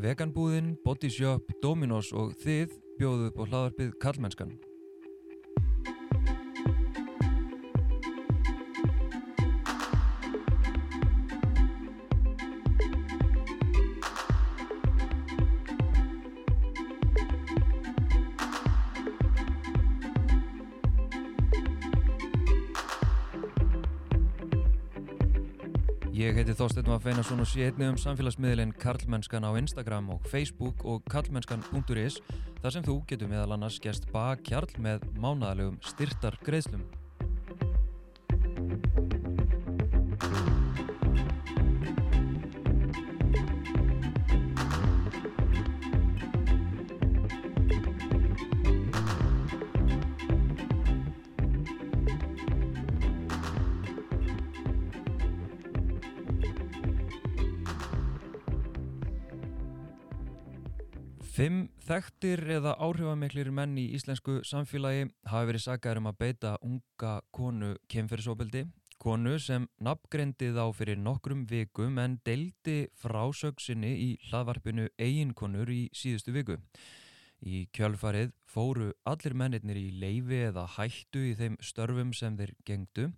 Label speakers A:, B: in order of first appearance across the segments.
A: Veganbúðin, Bodyshop, Dominos og þið bjóðu upp á hlaðarpið Karlmennskan. Ég heiti Þorstein Vafeinarsson og sé einnig um samfélagsmiðlinn Karlmennskan á Instagram og Facebook og karlmennskan.is þar sem þú getur meðal annars gæst bakkjarl með mánadalegum styrtar greiðslum. Þekktir eða áhrifamiklir menn í íslensku samfélagi hafi verið saggar um að beita unga konu kemferðsóbildi. Konu sem nafngrendi þá fyrir nokkrum vikum en deildi frásöksinni í hlaðvarpinu eiginkonur í síðustu viku. Í kjölfarið fóru allir mennirnir í leifi eða hættu í þeim störfum sem þeir gengdu.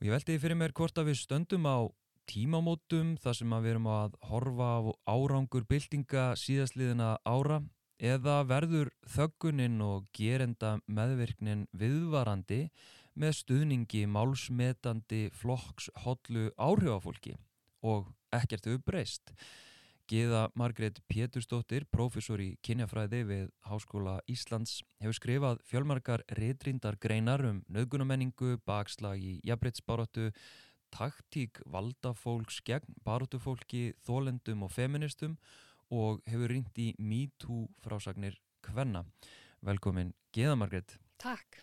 A: Og ég veldi fyrir mér hvort að við stöndum á tímamótum þar sem við erum að horfa á árangur byltinga síðastliðina ára eða verður þögguninn og gerenda meðvirknin viðvarandi með stuðningi málsmetandi flokks hodlu áhrifafólki og ekkert þau breyst. Geða Margrét Pétursdóttir, professor í kynjafræði við Háskóla Íslands, hefur skrifað fjölmarkar reytrindar greinar um nöðgunamenningu, bakslag í jafnbreytsbáratu, taktík valdafólks gegn barutufólki, þólendum og feministum og hefur ringt í MeToo frásagnir Kvenna. Velkomin Geða Margrét.
B: Takk.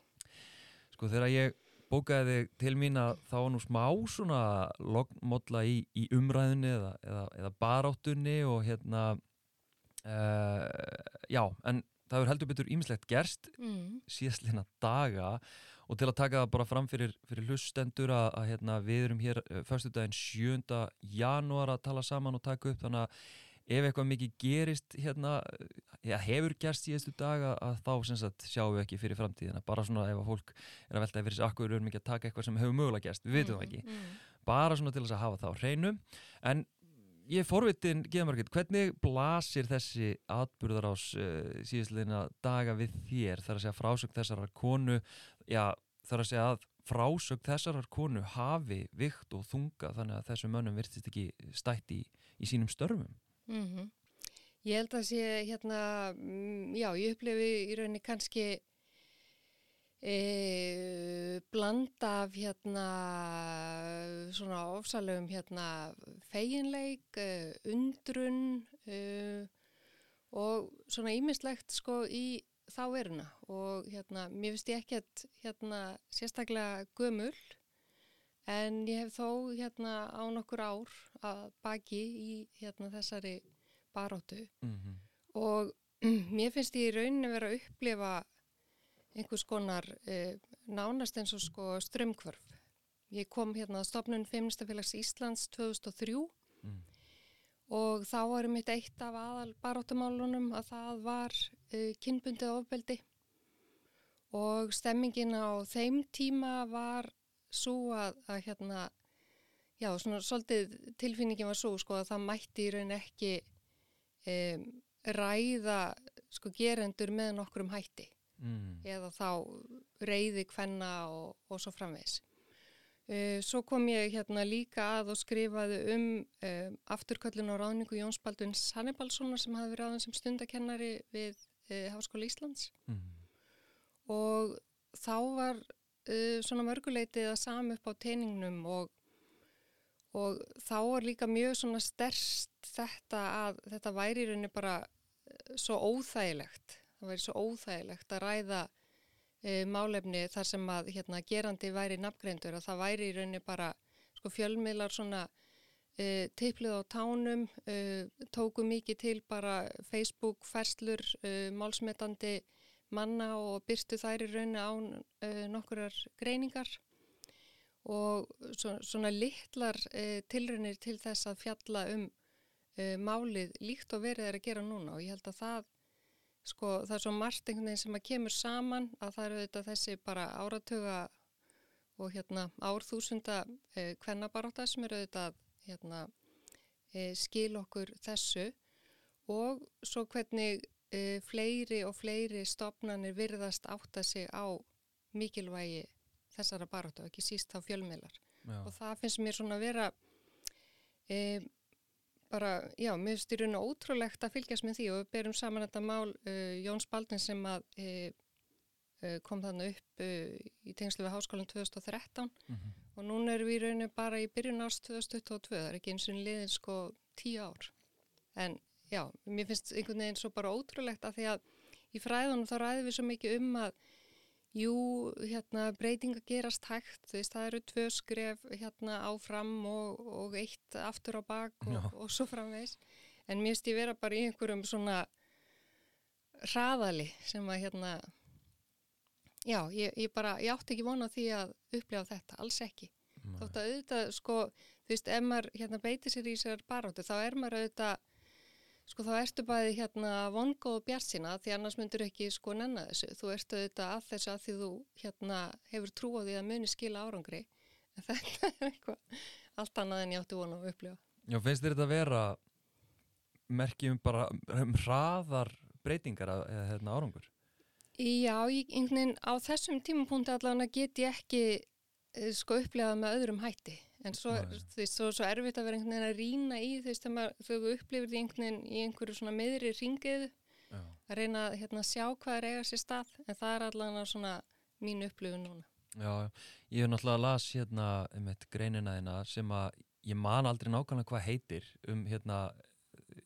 A: Sko þegar ég bókaði þig til mín að þá var nú smá svona lognmodla í, í umræðunni eða, eða, eða baráttunni og hérna uh, já, en það hefur heldur betur ímislegt gerst
B: Mm.
A: síðastlina daga og til að taka það bara fram fyrir, fyrir hlustendur að, að hérna, við erum hér uh, förstu daginn 7. janúar að tala saman og taka upp þannig að ef eitthvað mikið gerist hérna, ja, hefur gerst síðastu daga að þá sagt sjáum við ekki fyrir framtíðina. Bara svona ef að fólk er að velta yfir þessi akkur erum ekki að taka eitthvað sem hefur mögulega gerst, við veitum það ekki.
B: Mm.
A: bara svona til þess að hafa það á hreinu. En ég er forvitin Geðamarkið, hvernig blasir þessi atburðarás uh, síðastleina daga við þér? Þar að segja frásögn þessarar konu já, þar að segja að frásögn þessarar konu hafi vikt og þunga þannig að þessum mönnum virtist ekki stætt í, í sínum störfum
B: Mm Ég held að sé hérna, mm, já, ég upplifi í rauninni kannski e, blanda af hérna svona ofsalegum hérna feginleik, e, undrun e, og svona ímislegt sko í þá veruna. Og hérna, mér finnst ég ekkert hérna sérstaklega gömul En ég hef þó hérna á nokkur ár að baki í hérna þessari baróttu
A: mm -hmm.
B: og mér finnst ég í rauninni vera að upplifa einhvers konar eh, nánast eins og sko strömmkvörf. Ég kom hérna að stopnun Feministafélags Íslands 2003
A: Mm.
B: og þá var mitt eitt af aðal baróttumálunum að það var eh, kynbundið ofbeldi og stemmingin á þeim tíma var svo að, að hérna, já, svona svolítið tilfinningin var svo, sko, að það mætti í raun ekki um, ræða, sko, gerendur með nokkrum hætti
A: Mm.
B: eða þá reyði kvenna og, og svo framvegs. Uh, svo kom ég hérna líka að og skrifaði um, um afturköllun og ráðningu Jóns Balduns Hannibalssonar sem hafi verið aðeins sem stundakennari við uh, Háskóla Íslands
A: Mm.
B: og þá var uh, svona mörguleitið að sama upp á teiningnum og, og þá var líka mjög svona sterst þetta að þetta væri í rauninni bara uh, svo óþægilegt, það væri svo óþægilegt að ræða uh, málefni þar sem að hérna, gerandi væri nafngreindur að það væri í rauninni bara sko fjölmiðlar svona uh, tiplið á tánum, uh, tóku mikið til bara Facebook, ferslur, uh, málsmetandi manna og byrstu þær í rauninni án uh, nokkurar greiningar og svo, svona litlar uh, tilraunir til þess að fjalla um uh, málið líkt og verið er að gera núna. Og ég held að það, sko, það er svo margt einhvern veginn sem að kemur saman að það eru auðvitað þessi bara áratuga og hérna árþúsunda kvennabaráta sem eru auðvitað hérna, skil okkur þessu. Og svo hvernig fleiri og fleiri stopnarnir virðast átta sig á mikilvægi þessara baráta og ekki síst á fjölmiðlar Já. og það finnst mér svona að vera e, bara, já, mér finnst í rauninu ótrúlegt að fylgjast með því og við berum saman þetta mál uh, Jóns Baldin sem að e, kom þannig upp uh, í tengslu við háskólan 2013 mm -hmm. og núna erum við í rauninu bara í byrjun árs 2022, það er ekki eins og liðin sko tíu ár en já, mér finnst einhvern veginn svo bara ótrúlegt að því að í fræðunum þá ræðum við svo mikið um að Jú, hérna, breytinga gerast hægt, þú veist, það eru tvö skref hérna áfram og, og eitt aftur á bak og, og svo framvegs. En mér finnst ég vera bara í einhverjum svona hraðali sem að hérna, já, ég, ég bara, ég átti ekki vona því að upplega þetta, alls ekki. Nei. Þótt að auðvitað, sko, þú veist, ef maður hérna, beitir sér í sér baróttu, þá er maður auðvitað Sko þá ertu bæði hérna vongóð og bjart sína því annars myndur ekki sko nenna þessu. Þú ertu auðvitað að þessu að því þú hérna hefur trú á því að muni skila árangri. En þetta er eitthvað allt annað en ég átti vona að upplifa.
A: Já, finnst þér þetta að vera merkjum bara um hraðar breytingar eða hérna árangur?
B: Já, ég, einhvern veginn á þessum tímapunkti allavega get ég ekki eh, sko upplifað með öðrum hætti en svo, þú veist, svo, svo erfitt að vera einhvern veginn að rína í veist, þegar þú upplifir því einhvern veginn í einhverju svona meðri ringiðu að reyna að hérna, sjá hvað er eiga sér stað en það er allavega svona mín upplifun núna.
A: Já, ég hef náttúrulega las hérna um eitt greinina þína sem að ég man aldrei nákvæmlega hvað heitir um hérna,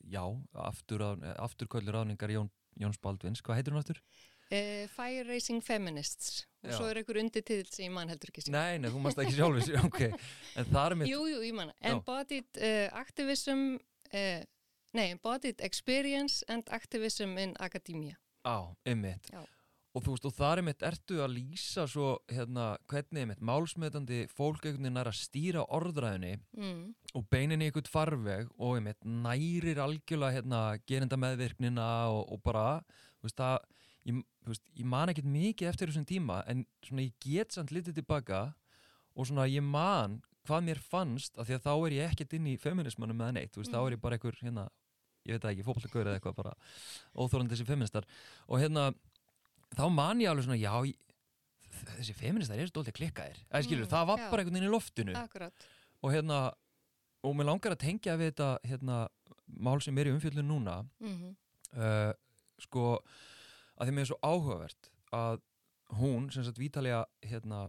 A: já aftur, afturkvöldur áningar Jón, Jóns Baldvins, hvað heitir hún aftur?
B: Uh, Fire Racing Feminists og Já. svo er einhver undir til sem ég man heldur ekki
A: Nei, nei, þú mannst ekki sjálfis okay. en það er mitt
B: Jú, jú, ég man, Embodied uh, Activism uh, Nei, Embodied Experience and Activism in Academia
A: Á, einmitt Já. og þú veist, og það er mitt, ertu að lýsa svo, hérna, hvernig er mitt málsmeðandi fólk einhvern veginn er að stýra orðræðinni mm. og beinin í einhvern farveg og einmitt nærir algjörlega, hérna, gerinda meðvirknina og, og bara, þú veist, það ég, veist, ég man ekkert mikið eftir þessum tíma en svona ég get samt litið tilbaka og svona ég man hvað mér fannst af því að þá er ég ekkert inn í feminismanum með neitt, veist, mm. þá er ég bara einhver hérna, ég veit ekki, fólkagaur eða eitthvað bara óþórandi þessi feministar og hérna þá man ég alveg svona já, ég, þessi feministar eru stoltið klikkaðir, það skilur, mm, það var já. bara einhvern veginn í loftinu
B: Akkurat.
A: og hérna og mér langar að tengja við þetta hérna, mál sem er í umfjöldun núna mm -hmm. uh, sko að mér er svo áhugavert að hún, sem sagt Vítalija hérna,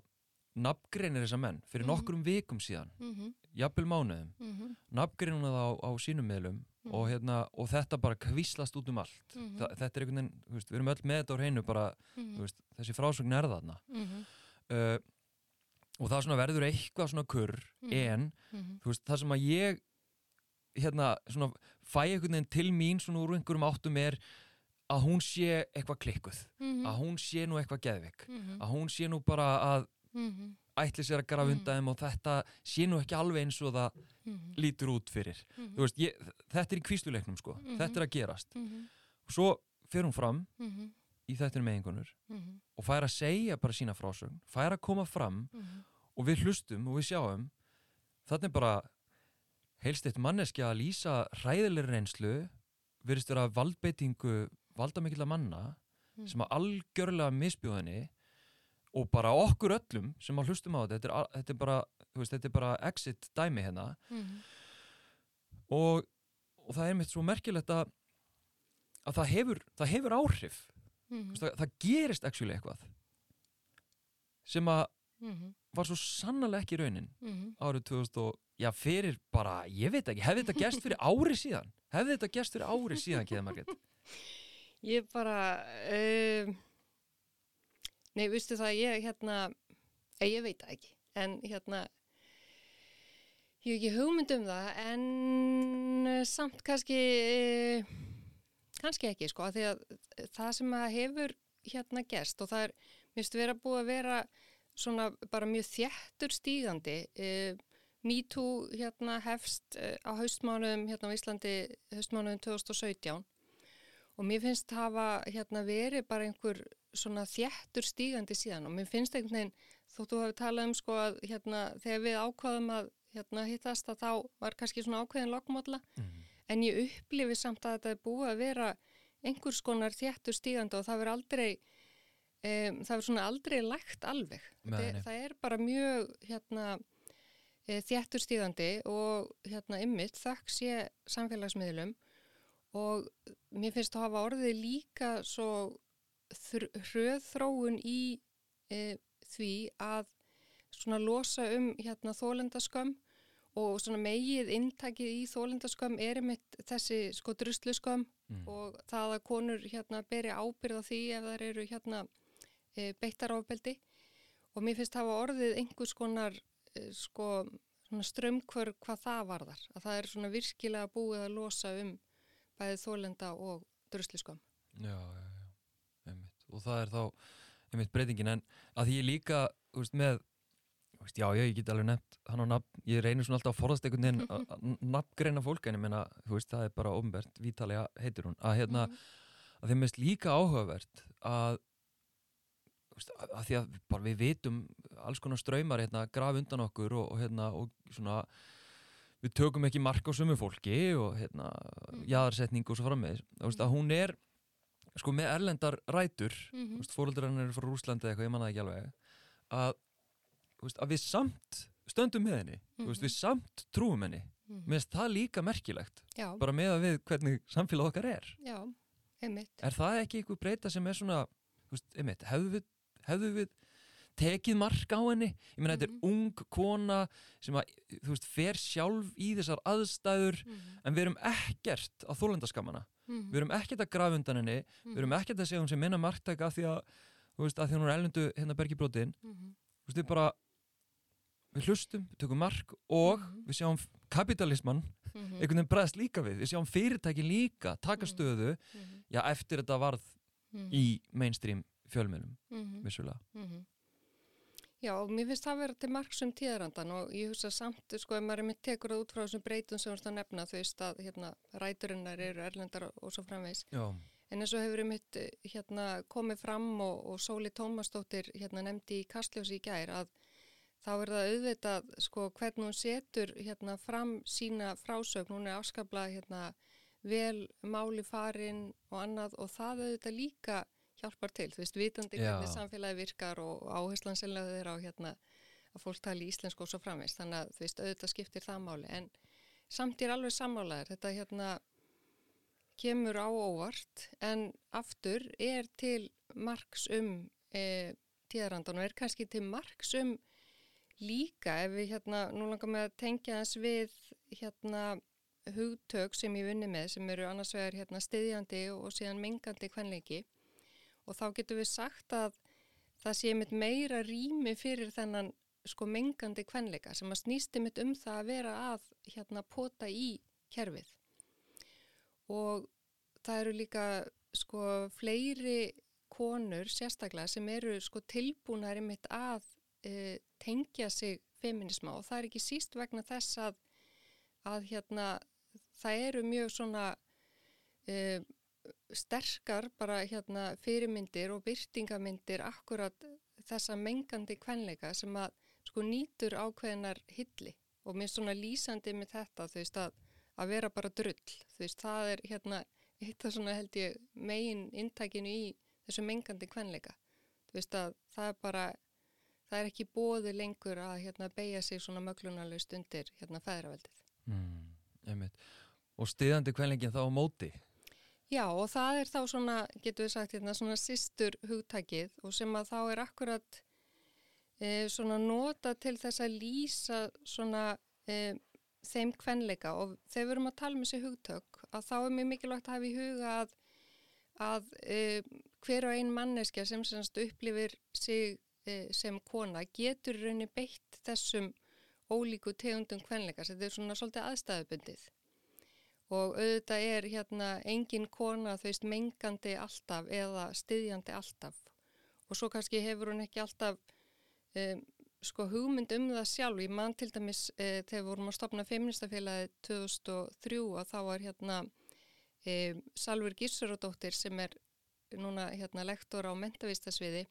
A: nafngreinir þessa menn fyrir mm -hmm. nokkrum vikum síðan mm -hmm. jafnvel mánuðum mm -hmm. nafngreinir hún það á, á sínum meðlum og, mhm. hérna, og þetta bara kvíslast út um allt mhm. Þa, þetta er einhvern veginn, veist, við erum öll með þetta á hreinu bara, mhm. veist, þessi frásögn er þarna uh, og það verður eitthvað svona kurr en veist, það sem að ég hérna, svona, fæ einhvern veginn til mín svona úr einhverjum áttum er að hún sé eitthvað klikkuð mm -hmm. að hún sé nú eitthvað geðvik mm -hmm. að hún sé nú bara að mm -hmm. ætli sér að grafa undan þeim og þetta sé nú ekki alveg eins og það mhm. lítur út fyrir mhm. veist, ég, þetta er í kvísluleiknum sko mhm. þetta er að gerast og svo fyrir hún fram í þetta með einhvernur og fær að segja bara sína frásögn fær að koma fram og við hlustum og við sjáum þetta er bara heilst eitt manneski að lýsa ræðileg reynslu verist vera valdbeitingu valda mikill að manna mm. sem að algjörlega misbjóðinni og bara okkur öllum sem að hlustum á þetta þetta er, þetta er, bara, veist, þetta er bara exit dæmi hérna mm. og, og það er mitt svo merkilegt að, að það, hefur, það hefur áhrif mm. það, það gerist actually eitthvað sem að -hmm. var svo sannlega ekki raunin -hmm. árið 2000 og já fyrir bara, ég veit ekki, hefði þetta gerst fyrir ári síðan hefði þetta gerst fyrir ári síðan, Keða Marget
B: Ég bara, uh, nei, vistu það, ég hérna, eh, ég veit það ekki, en hérna, ég hef ekki hugmynd um það, en uh, samt kannski, uh, kannski ekki, sko, því að það sem að hefur hérna gerst og það er, mér finnst vera búið að vera svona bara mjög þjættur stígandi, MeToo hérna hefst uh, á haustmánuðum hérna á Íslandi haustmánuðum 2017 og mér finnst hafa hérna verið bara einhver svona þjættur stígandi síðan. Og mér finnst einhvern veginn þóttu að við tala um sko að hérna þegar við ákvaðum að hérna hittast að þá var kannski svona ákveðin lokmódla mm. en ég upplifi samt að þetta er búið að vera einhvers konar þjættur stígandi og það verður aldrei um, það verður svona aldrei lægt alveg. Það, það er bara mjög hérna e, þjættur stígandi og hérna ymmit þakks ég samfélagsmiðlum og mér finnst að hafa orðið líka svo hröðþróun í e, því að svona losa um hérna þólendaskömm og svona megið intakið í þólendaskömm er einmitt þessi sko drusluskömm mm. og það að konur hérna beri ábyrð á því ef þær eru hérna e, beittar ábeldi og mér finnst að orðið einhvers konar e, sko strömmkvör hvað það varðar að það er svona virkilega búið að losa um bæðið þólenda og drusluskömm
A: Já, já, já, einmitt. Og það er þá einmitt breytingin. En að ég líka veist, með veist, já, ég get alveg nefnt hann á nafn, ég reynir svona alltaf að forðast einhvern veginn að nafngreina fólk en ég menna, þú veist, það er bara ofnbært vítalega heitir hún, að hérna mm. að þeim veist líka áhugavert að að því að bara við vitum alls konar ströymar hérna graf undan okkur og, og hérna og svona við tökum ekki mark á sumu fólki og hérna mm. jæðarsetning og svo frammeðis, að hún er sko með erlendar rætur mm -hmm. fóröldrar hann eru frá Rúslandi eitthvað, ég manna ekki alveg að, veist, að við samt stöndum með henni mm -hmm. veist, við samt trúum henni mm -hmm. mér finnst það líka merkilegt Já. bara með að við hvernig samfélag okkar er
B: Já, einmitt
A: Er það ekki einhver breyta sem er svona veist, einmitt, hefðu við, hefðu við tekið mark á henni ég meina þetta er mhm. ung kona sem að, þú veist, fer sjálf í þessar aðstæður mhm. en við erum ekkert á þólendaskamana Mm -hmm. Við erum ekkert að grafa undan henni, mm -hmm. við erum mhm. ekkert að segja hún sem minna marktæk að því að, veist, að því hún er ellendu hérna bergibrótin. Mm -hmm. Við bara, við hlustum, við tökum mark og mhm. við sjáum kapitalismann mhm. einhvern veginn bregðast líka við. Við sjáum fyrirtæki líka taka stöðu, já eftir þetta varð í mainstream fjölmjölum, vissulega.
B: Já, mér finnst það að vera til margsum tíðarandan og ég hugsa samt, sko, ef maður er mitt tekur það út frá þessum breytum sem þú ert að nefna, þú veist að hérna, ræturinnar eru erlendar og svo framvegs. Já. En eins og hefur við mitt hérna, komið fram og, og Sóli Tómastóttir hérna, nefndi í Kastljósi í gær að þá er það auðvitað, sko, hvernig hún setur hérna fram sína frásögn, hún er afskablað hérna vel máli farin og annað og það auðvitað líka hjálpar til, þú veist, vitandi hvernig samfélagi virkar og áherslan seljaðu þeirra á hérna að fólk tali íslensku og svo framveist, þannig að þú veist, auðvitað skiptir það máli, en samt er alveg sammálaður, þetta hérna kemur á óvart, en aftur er til margs um e, tíðarandan og er kannski til margs um líka ef við hérna, nú langar með að tengja þess við hérna hugtök sem ég vunni með sem eru annars vegar hérna stiðjandi og síðan mengandi kvenleiki og þá getur við sagt að það sé mitt meira rými fyrir þennan sko mengandi kvenleika sem að snýsti mitt um það að vera að hérna pota í kerfið. Og það eru líka sko fleiri konur sérstaklega sem eru sko tilbúnaðir mitt að e, tengja sig feminisma og það er ekki síst vegna þess að, að hérna það eru mjög svona e, sterkar bara hérna fyrirmyndir og byrtingamindir akkurat þessa mengandi kvenleika sem að sko nýtur ákveðinar hilli. Og mér svona lýsandi með þetta þú veist að, að vera bara drull þú veist það er hérna eitt af svona held ég megin intækinu í þessu mengandi kvenleika. Þú veist að það er bara það er ekki bóði lengur að hérna beigja sig svona möglunarlega stundir hérna fæðraveldið
A: mm, og stiðandi kvenleikin þá á móti
B: Já og það er þá svona, getur við sagt hérna, svona sýstur hugtækið og sem að þá er akkurat e, svona nota til þess að lýsa svona e, þeim kvenleika. Og þegar við erum að tala um þessi hugtök að þá er mjög mikilvægt að hafa í huga að, að e, hver og ein manneskja sem semst upplifir sig e, sem kona getur raunni beitt þessum ólíku tegundum kvenleika, þetta er svona svolítið aðstæðubundið og auðvitað er hérna engin kona þú veist mengandi alltaf eða styðjandi alltaf. Og svo kannski hefur hún ekki alltaf um, sko hugmynd um það sjálf, ég man til dæmis e, þegar vorum að stopna feministafélagi 2003 og þá var hérna e, Salver Gísuradóttir sem er núna hérna lektor á mentavistasviði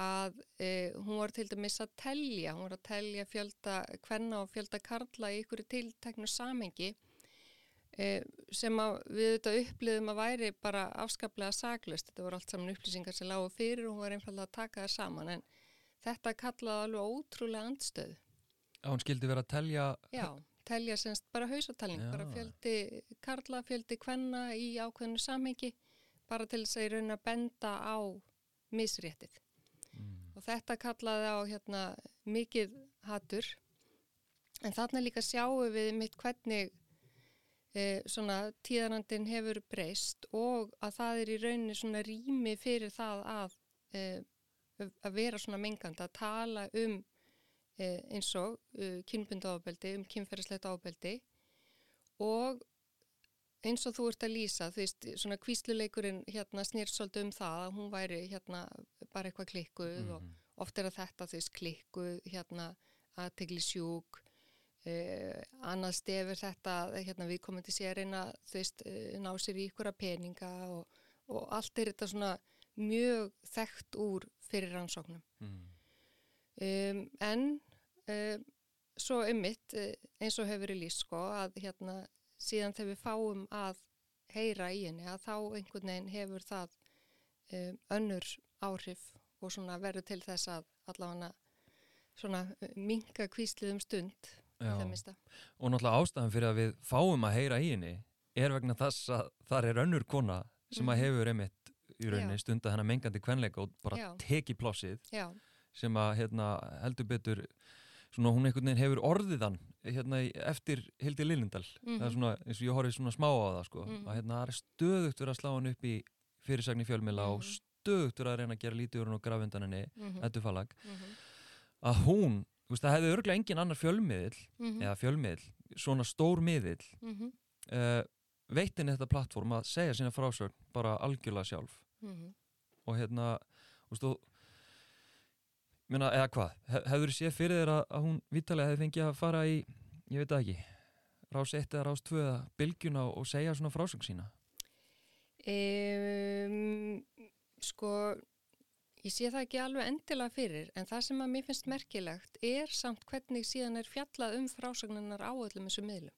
B: að e, hún var til dæmis að telja, hún var að telja fjölda hvenna og fjölda karla í ykkur tilteknu samengi sem við þetta uppliðum að væri bara afskaplega saglust, þetta voru allt saman upplýsingar sem lágu fyrir og hún var einfallega að taka það saman. En þetta kallaði alveg ótrúlega andstöð.
A: Að hún skildi vera að telja...
B: Já, telja semst bara hausatalning, bara fjöldi karla, fjöldi hvenna í ákveðinu samengi bara til þess að ég raun að benda á misréttið. Og þetta kallaði á hérna, mikið hattur en þarna líka sjáum við mitt hvernig e, svona tíðarandin hefur breyst og að það er í rauninni svona rými fyrir það að, e, að vera svona mengand að tala um e, eins og kynbundu ábeldi, um kynferðislegt ábeldi og eins og þú ert að lýsa, þú veist, svona kvísluleikurinn hérna snýrsóldu um það að hún væri hérna bara eitthvað klikkuð mm -hmm. og mhm. oft er að þetta þú veist klikkuð hérna aðtegli sjúk eh, annað stefur þetta hérna við komum til sérin að veist eh, ná sér í ykkur að peninga og, og allt er þetta svona mjög þekkt úr fyrir rannsóknum mm. um, en um, svo ummitt eh, eins og hefur í lýst sko að hérna síðan þegar við fáum að heyra í henni að þá einhvern veginn hefur það um, önnur áhrif og svona verður til þess að allavega svona uh, minga kvíslið um stund
A: og náttúrulega ástæðan fyrir að við fáum að heyra í henni er vegna þess að það er önnur kona sem að mhm. hefur einmitt í rauninni stund að hennar mengandi kvenleika og bara teki plossið Já. sem að hérna, heldur betur svona hún einhvern veginn hefur orðiðan hérna eftir Hildi Lillindal mm -hmm. mhm. svona, eins og ég horfið svona smá á það sko, mm -hmm. að hérna það er stöðugt verið að slá hann upp í fyrirsagni fjölmila mm -hmm. og mhm. stöðugt verið að reyna að gera lítið úr hún og grafindan henni, mhm. falag að hún, veist, það hefði örglega engin annar fjölmiðil, eða fjölmiðil svona stór miðil uh, veitin þetta plattform að segja sína frásögn bara algjörlega sjálf. Og hérna, þú veist, þú Minna, eða hvað, hefur þið séð fyrir þér að, að hún vittalega hefði fengið að fara í, ég veit ekki, rás 1 eða rás 2 eða bylgjuna og segja svona frásöng sína?
B: Um, sko, ég sé það ekki alveg endilega fyrir, en það sem að mér finnst merkilegt er samt hvernig síðan er fjallað um frásögnunar á öllum þessu miðlum.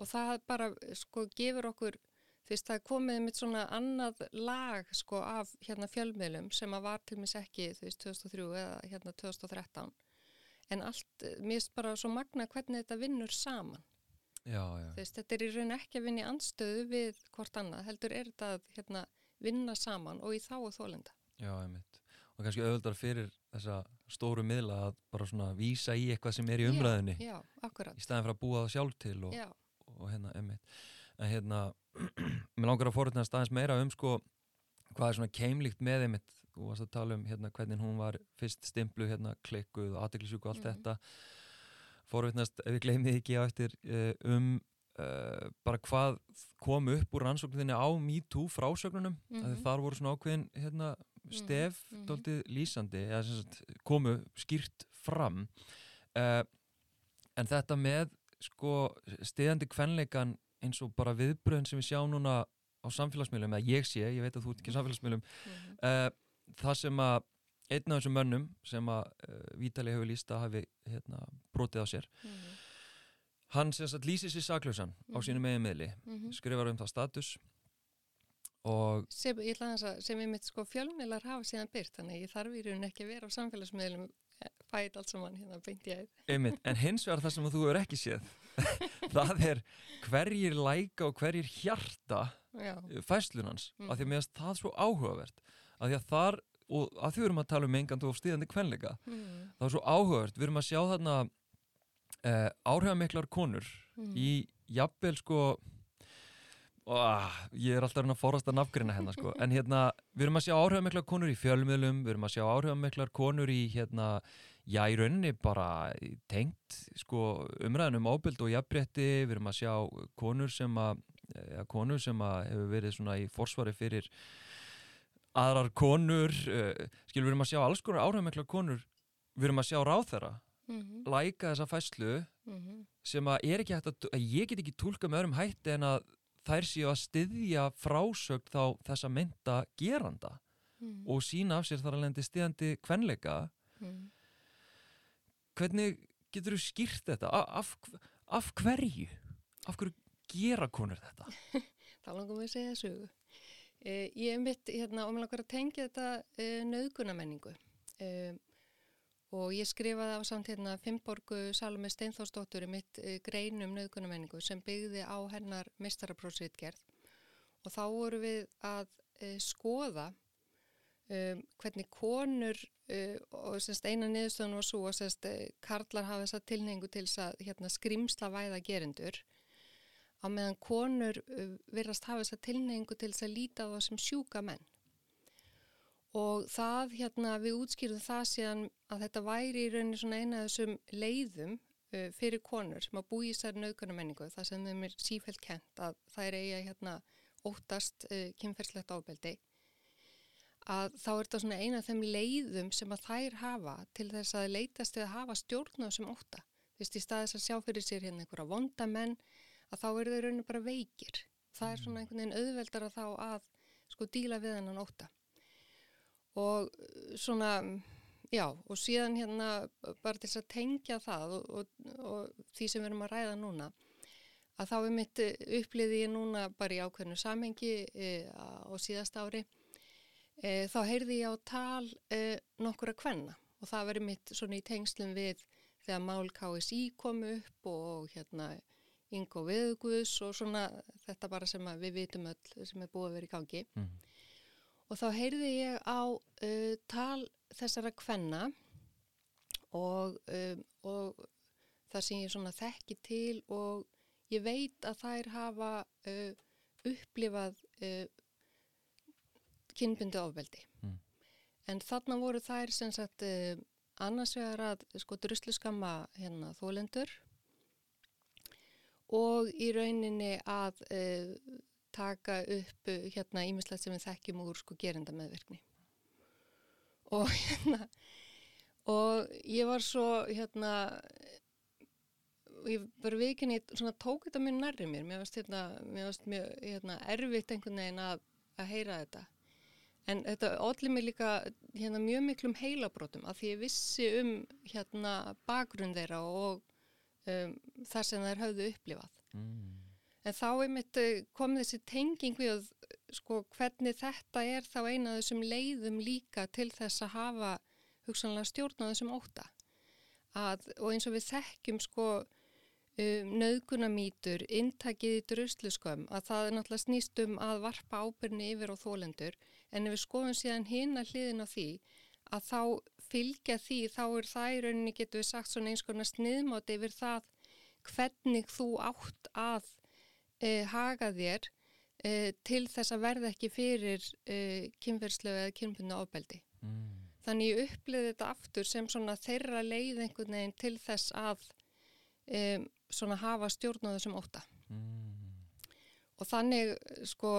B: Og það bara, sko, gefur okkur Þú veist, það komið mitt svona annað lag sko af hérna fjölmiðlum sem að var til mis ekki, þú veist, 2003 eða hérna 2013. En allt, mér finnst bara svo magna hvernig þetta vinnur saman.
A: Já, já.
B: Þú veist, þetta er í raun ekki að vinna í anstöðu við hvort annað. Heldur er þetta að hérna vinna saman og í þá og þólenda.
A: Já, ég mitt. Og kannski auðvöldar fyrir þessa stóru miðla að bara svona vísa í eitthvað sem er í umræðinni.
B: Já, já, akkurat.
A: Í staðin fyrir að búa það sjálf til og, og hérna, emitt. En hérna, mér langar að forutna staðins meira um sko hvað er svona keimlíkt með einmitt og varst að tala um hérna hvernig hún var fyrst stimplu hérna klikkuð og aðdeklisjúku og allt mm. þetta forutnast ef við gleymið ekki á eftir uh, um uh, bara hvað kom upp úr rannsókninni á MeToo frásögnunum mm -hmm. þar voru svona ákveðin hérna stef mm -hmm. doldið lýsandi eða sagt, komu skýrt fram uh, en þetta með sko stiðandi kvenleikan eins og bara viðbröðin sem við sjáum núna á samfélagsmiðlum, eða ég sé, ég veit að þú ert ekki samfélagsmiðlum, mm -hmm. uh, það sem að einn af þessum mönnum sem að uh, Vítali hefur lísta hafi hérna, brotið á sér mm -hmm. hann sem sagt lýsir sér saklausan mm -hmm. á mhm. sínu megin miðli mhm. skrifar um það status
B: sem, ég ætla að sem ég mitt sko fjölmiðlar hafa síðan byrt þannig ég þarf í raun ekki að vera á samfélagsmiðlum fæt allt saman hérna beint ég
A: Einmitt, en hins vegar það sem þú hefur ekki séð það er hverjir læka og hverjir hjarta Já. fæslunans mm. af því að mér finnst það svo áhugavert af því að þar, og að því við erum að tala um engand og stíðandi kvenleika mm. það er svo áhugavert, við erum að sjá þarna eh, áhrifamiklar konur mm. í jafnvel sko Oh, ég er alltaf að forast að nafngrina hérna sko. en hérna, við erum að sjá áhrifamiklar konur í fjölmiðlum, við erum að sjá áhrifamiklar konur í hérna, já í rauninni bara tengt sko, umræðin um ábyrld og jafnbretti, við erum að sjá konur sem að, ja, konur sem að hefur verið svona í forsvari fyrir aðrar konur uh, skilur við erum að sjá alls konar áhrifamiklar konur við erum að sjá ráð þeirra
B: mm -hmm.
A: læka þessa fæslu
B: Mm -hmm.
A: sem að að, að ég get ekki tólka með öðrum hætti en að þær séu að styðja frásögn þá þessa mynda geranda
B: Mm
A: og sína af sér þar alveg stiðandi kvenleika
B: -hmm.
A: hvernig getur þú skýrt þetta af, af hverju af hverju gera konur þetta
B: Þá langum við að segja sögu. Eh, ég er mitt, hérna, og mér langar að tengja þetta eh, nöðgunamenningu. Eh, og ég skrifaði á samt hérna Fimmborgu Salome Steinþórsdóttur í mitt eh, grein um nöðgunamenningu sem byggði á hennar mistaraprósritgerð. Og þá voru við að eh, skoða um, hvernig konur uh, og semst eina niðurstöðun var svo að karlar hafa þessa tilhengu til að hérna, skrimsla væða gerendur á meðan konur uh, virðast hafa þessa tilneyingu til að líta á það sem sjúka menn. Og það, hérna, við útskýrum það síðan að þetta væri í rauninni svona eina af þessum leiðum uh, fyrir konur sem að búi í þessari naukunamenningu, það sem þeim er sífælt kent að það er eiga hérna óttast uh, kynferðslegt ábeldi, að þá er þetta svona eina af þeim leiðum sem að þær hafa til þess að leitast að hafa stjórn á þessum ótta. Þú veist, í staðis að sjá fyrir sér hérna einhverja vondamenn, að þá eru þau rauninni bara veikir. Það er svona einhvern veginn auðveldar að þá að sko díla við hennan óta. Og uh, svona, já, og síðan hérna bara til þess að tengja það og, og, og því sem við erum að ræða núna, að þá er mitt uppliði ég núna bara í ákveðnu samhengi e, á síðast ári, e, þá heyrði ég á tal e, nokkura kvenna og það verið mitt svona í tengslum við þegar mál KSI komu upp og hérna Ingo Viðguðs og svona þetta bara sem við vitum öll sem er búið að vera í gangi.
A: mm.
B: Og þá heyrði ég á uh, tal þessara kvenna og, um, og það sem ég svona þekki til og ég veit að þær hafa uh, upplifað uh, kynbundu ofbeldi.
A: Mm.
B: En þarna voru þær sem sagt uh, annars vegar að sko druslu skamma hérna þólendur og í rauninni að uh, taka upp uh, hérna ímislegt sem við þekkjum úr sko gerenda meðvirkni. Og hérna, og ég var svo hérna, ég bara vikinni svona tók þetta mjög nærri mér, mér varst hérna, mér varst mjög hérna erfitt einhvern veginn að, að heyra þetta. En þetta allir mig líka hérna, mjög miklum heilabrótum af því ég vissi um hérna bakgrunn þeirra og um, þar sem þær höfðu upplifað.
A: Mm.
B: En þá einmitt eh, kom þessi tenging við sko, hvernig þetta er þá eina þessum leiðum líka til þess að hafa hugsanlega stjórn á þessum óta. Að, og eins og við þekkjum sko um, nöðgunamítur, intakið í drusluskömm, að það er náttúrulega snýst um að varpa ábyrni yfir á þólendur, en ef við skoðum síðan hinn að hliðin á því, að þá fylgja því, þá er það í rauninni, getur við sagt svona eins konar sniðmátt yfir það hvernig þú átt að uh, haga þér uh, til þess að verða ekki fyrir uh, kynferðslegu eða kynbundu ábeldi.
A: Mm.
B: Þannig ég upplýði þetta aftur sem svona þeirra leið einhvern veginn til þess að um, svona hafa stjórn á þessum óta.
A: Mm.
B: Og þannig, sko,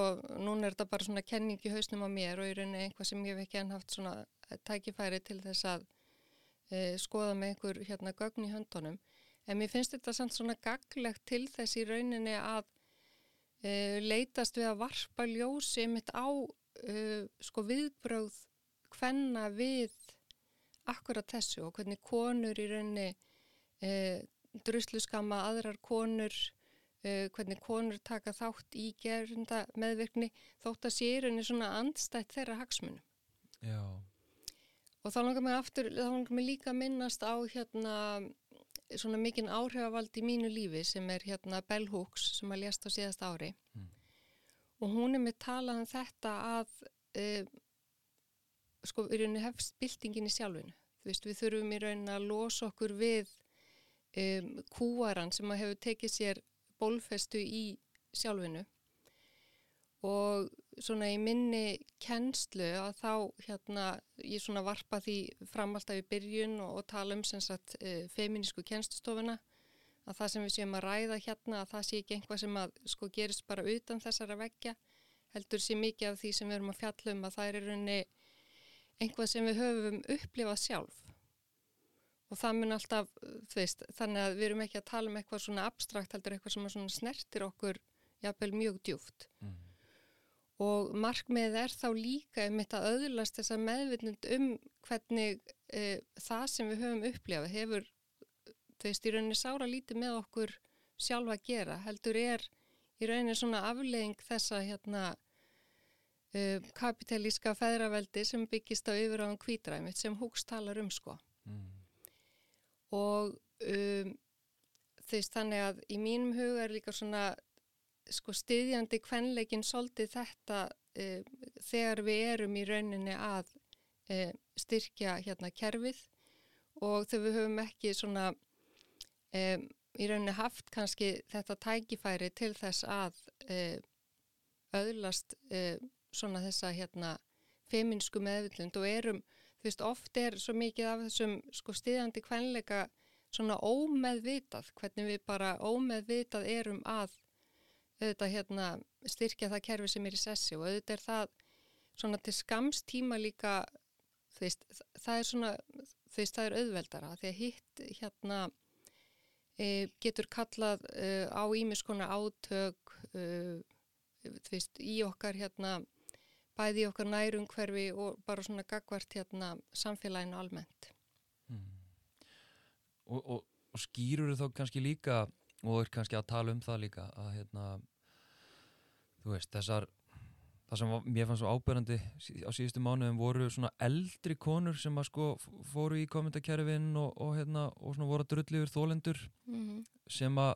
B: núna er þetta bara svona kenning í hausnum á mér og í rauninni einhvað sem ég hef ekki enn haft svona tækifæri til þess að skoða með einhver hérna gögn í höndunum. En mér finnst þetta samt svona gaglegt til þess í rauninni að uh, leitast við að varpa ljósi mitt á uh, sko viðbröð hvenna við akkurat þessu og hvernig konur í rauninni uh, druslu skama aðrar konur, hvernig konur taka þátt í gerunda meðvirkni þótt að sé í rauninni svona andstætt þeirra hagsmunum.
A: Já.
B: Og þá langar mig aftur, þá langar mig líka minnast á hérna svona mikinn áhrifavald í mínu lífi sem er hérna Bell Hooks sem að lést á síðast ári.
A: Mm.
B: Og hún er með talað um þetta að uh, sko í rauninni hefst byltingin í sjálfinu. Þú veist, við þurfum í rauninni að losa okkur við um, kúaran sem að hefur tekið sér bólfestu í sjálfinu og svona í minni kennslu að þá hérna ég svona varpa því fram alltaf í byrjun og, og tala um sem sagt uh, feminísku kennstustofuna að það sem við séum að ræða hérna að það sé ekki einhvað sem að sko gerist bara utan þessara veggja heldur sé mikið af því sem við erum að fjalla um að það er í rauninni einhvað sem við höfum upplifað sjálf og það mun alltaf, veist, þannig að við erum ekki að tala um eitthvað svona abstrakt heldur eitthvað sem svona snertir okkur jafnvel mjög djúft mm. Og markmið er þá líka um þetta öðlast þessa meðvittnund um hvernig e, það sem við höfum upplifað hefur, þú veist, í rauninni sára lítið með okkur sjálfa að gera, heldur er í rauninni svona aflegging þessa hérna e, kapitalíska feðraveldi sem byggist á yfiráðan kvítræmið sem Húks talar um sko. Mm. Og um, þess þannig að í mínum huga er líka svona sko stiðjandi kvenleikin svolítið þetta uh, þegar við erum í rauninni að uh, styrkja hérna kerfið. Og þegar við höfum ekki svona um, í rauninni haft kannski þetta tækifæri til þess að öðlast svona þessa hérna feminsku meðvillund og erum þú veist, oft er svo mikið af þessum sko stiðandi kvenleika svona ómeðvitað, hvernig við bara ómeðvitað erum að auðvitað hérna styrkja það kerfi sem er í sessi og auðvitað er það svona til skamstíma líka veist, það er svona veist, það er auðveldara því að hitt hérna e, getur kallað e, á ímiskona átök e, veist, í okkar hérna bæði okkar nærum hverfi og bara svona gagvart hérna samfélaginu almennt. Mm.
A: Og, og, og skýrur þá kannski líka, og er kannski að tala um það líka, að hérna, þú veist, þessar, það sem var, mér fannst svo ábyrgandi á síðustu mánuðum voru svona eldri konur sem að sko fóru í kommentarkerfin og, og hérna, og svona voru að drulli yfir þólendur mm -hmm. sem að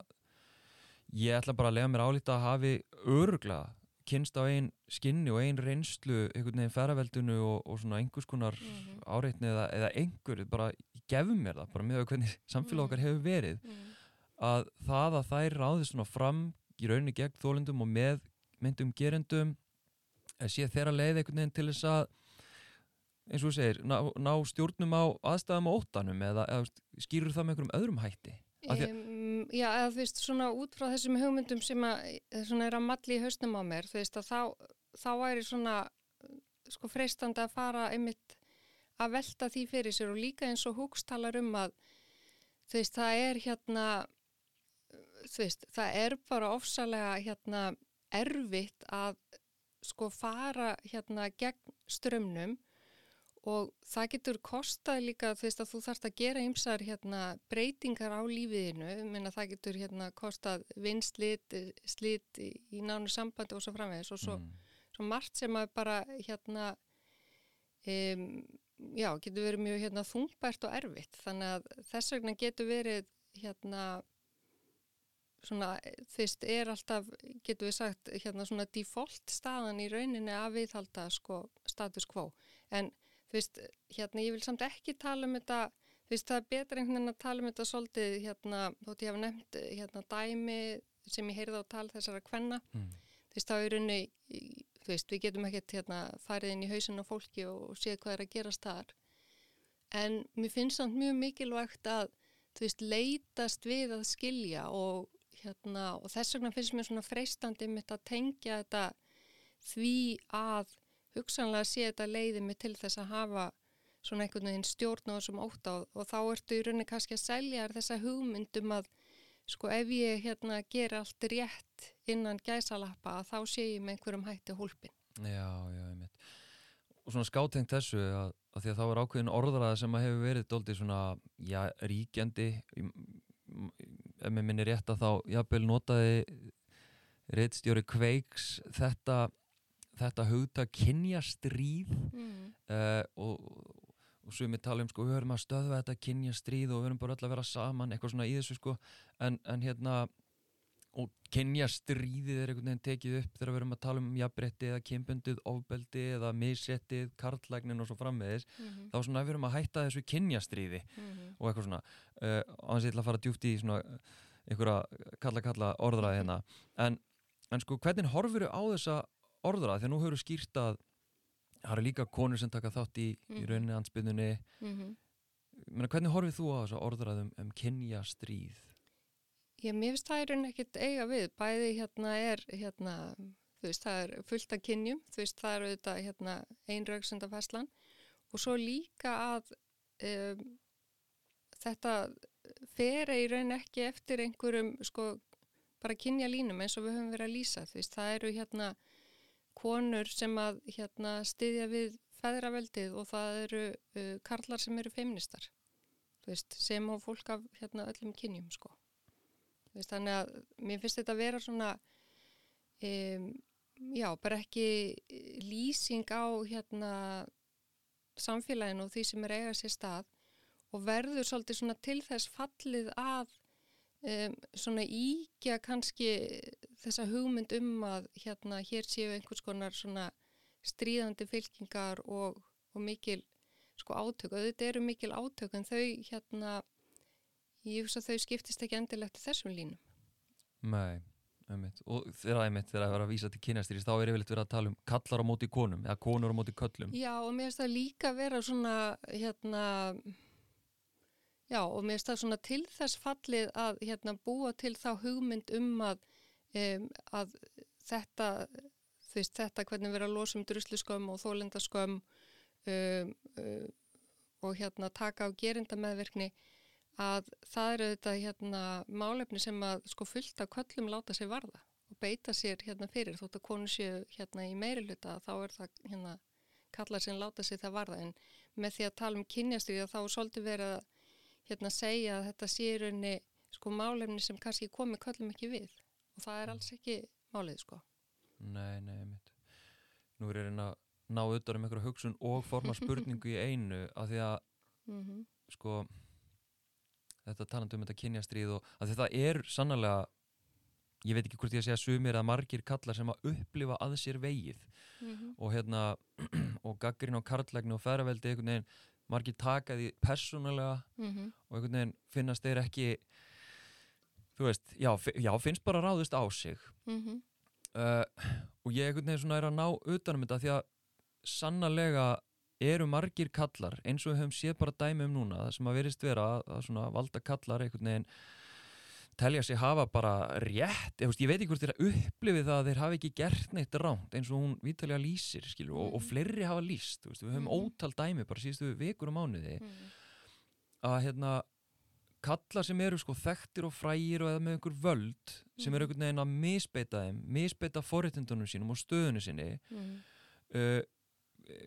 A: ég ætla bara að lega mér álítið að hafi öruglega kynst á einn skinni og einn reynslu einhvern veginn ferraveldunu og, og svona einhvers konar mm -hmm. áreitni eða, eða einhver, bara gefum mér það bara með hvernig samfélag okkar hefur verið mm -hmm. Að það að þær ráðist svona fram í rauninni gegn þólundum og með myndum gerendum sé þeirra leið einhvern veginn til þess að eins og þú segir, ná, ná stjórnum á aðstæðum og óttanum eða, eða skýrur það með einhverjum öðrum hætti?
B: Um, já, eða þú veist, svona út frá þessum hugmyndum sem að, eh, er að malli í hausnum á mér, þú veist, að þá, þá væri svona, sko, freistandi að fara einmitt að velta því fyrir sér og líka eins og Húks talar um að, þú veist, það er hérna, þú veist, það er bara ofsalega, hérna, erfitt að, sko, fara, hérna, gegn strömmnum og það getur kostað líka þú veist að þú þarfst að gera ymsar hérna, breytingar á lífiðinu menna það getur hérna, kostað vinslit, slit í, nánu sambandi og svo framvegis og svo, mm. svo margt sem að bara hérna um, já, getur verið mjög hérna, þungbært og erfitt þannig að þess vegna getur verið hérna svona, þú veist, er alltaf getur við sagt, hérna svona default staðan í rauninni að viðhalda sko status quo. En þú veist, hérna ég vil samt ekki tala um þetta, þú veist það er betra einhvern veginn að tala um þetta svolítið hérna, þótt ég hafa nefnt hérna dæmi sem ég heyrði á tal þessara kvenna, mm. þú veist þá er unni, þú veist við getum ekkert hérna farið inn í hausin á fólki og séð hvað er að gerast þar, en mér finnst það mjög mikilvægt að þú veist leitast við að skilja og hérna og þess vegna finnst mér svona freistandi mitt að tengja þetta því að hugsanlega sé þetta leiði mig til þess að hafa svona einhvern veginn stjórn á þessum ótt á og þá ertu í rauninni kannski að selja þessa hugmyndum að sko ef ég hérna ger allt rétt innan gæsalappa þá sé ég með einhverjum hætti hólpin.
A: Já, já, ég mitt. Og svona skátengt þessu að, að því að þá er ákveðin orðraða sem að hefur verið doldið svona, já, ríkjandi ef mér minni rétt að þá jafnvel notaði reittstjóri Kveiks þetta þetta hugta kynjastríð mm. uh, og, og svo er mér tala um sko, við höfum að stöðva þetta kynjastríð og við höfum bara öll að vera saman eitthvað svona í þessu sko en, en hérna og kynjastríðið er einhvern veginn tekið upp þegar við höfum að tala um jafnbretti eða kynbundið, ofbeldi eða missettið, kartlægnin og svo framvegis mm -hmm. þá svona við höfum að hætta þessu kynjastríði mm -hmm. og eitthvað svona uh, á hans ég ætla að fara djúft í svona einhverja kalla kalla orðraði mhm. hérna en, en sko hvernig horfur þau á þessa orðrað, því að nú höfum við skýrt að það eru líka konur sem taka þátt í, mm. í mhm. rauninni ansbyrnunni -hmm. Menna, hvernig horfið þú á þessu orðraðum um kynja stríð?
B: Ég finnst það er rauninni ekkert eiga við. Bæði hérna er hérna, þú veist það er fullt af kynjum. Þú veist það eru þetta hérna einraugsundafæslan og svo líka að um, þetta fer í raun ekki eftir einhverjum sko bara kynja línum eins og við höfum verið að lýsa. Þú veist, það eru hérna konur sem að hérna styðja við feðraveldið og það eru uh, karlar sem eru feministar veist, sem og fólk af hérna, öllum kynjum sko. Veist, þannig að mér finnst þetta að vera svona um, já, bara ekki lýsing á hérna samfélaginu og því sem er eigað sér stað og verður svolítið svona til þess fallið að um, svona íkja kannski þessa hugmynd um að hérna hér séu einhvers konar svona stríðandi fylkingar og, og mikil sko átök. Og þetta eru mikil átök en þau hérna ég finnst að þau skiptist ekki endilegt þessum línum
A: Nei, einmitt. og þegar einmitt þegar það var að vísa til kynastýris þá er yfirleitt verið að tala um kallar á móti konum eða konur á móti köllum
B: Já og mér finnst það líka vera svona hérna já og mér finnst það svona til þess fallið að hérna búa til þá hugmynd um að um, að þetta þú veist þetta hvernig vera að losa um drusluskömm og þólendaskömm um, og hérna taka á gerindameðverkni að það eru þetta hérna málefni sem að sko fullt af köllum láta sig varða og beita sér hérna fyrir. Þótt að konu séu hérna í meiri hluta þá er það hérna kallar sem láta sig það varða. En með því að tala um kynjastuði þá er svolítið verið að hérna segja að þetta sé í rauninni sko málefni sem kannski komi köllum ekki við. Og það er alls ekki málið sko.
A: Nei, nei, mitt. Nú er ég að ná auðvitað um einhverju hugsun og forma spurningu í einu að því að mm -hmm. sko þetta talandu um þetta kynjastríð og að þetta er sannlega ég veit ekki hvort ég að segja sumir að margir kallar sem að upplifa að sér vegið mm -hmm. og hérna og gaggrinn á karlægni og ferraveldi einhvern veginn margir taka því persónulega mm -hmm. og einhvern veginn finnast þeir ekki þú veist, já, já finnst bara ráðist á sig mhm uh, og ég einhvern veginn svona er að ná utanum þetta því að sannarlega eru margir kallar eins og við höfum séð bara dæmi um núna það sem að verist vera að svona valda kallar einhvern veginn telja sig hafa bara rétt ég, veist, ég veit ekki hvort þeir að upplifi það að þeir hafi ekki gert neitt ránt eins og hún viðtalja lýsir skilur, mm. og, og mhm. fleiri hafa lýst veist, við höfum mm. ótal dæmi bara síðustu vikur og mánuði mm. að hérna kallar sem eru sko þekktir og frægir og eða með einhver völd sem eru mhm. einhvern veginn að misbeita þeim misbeita forréttindunum sínum og stöðunum síni mm. uh,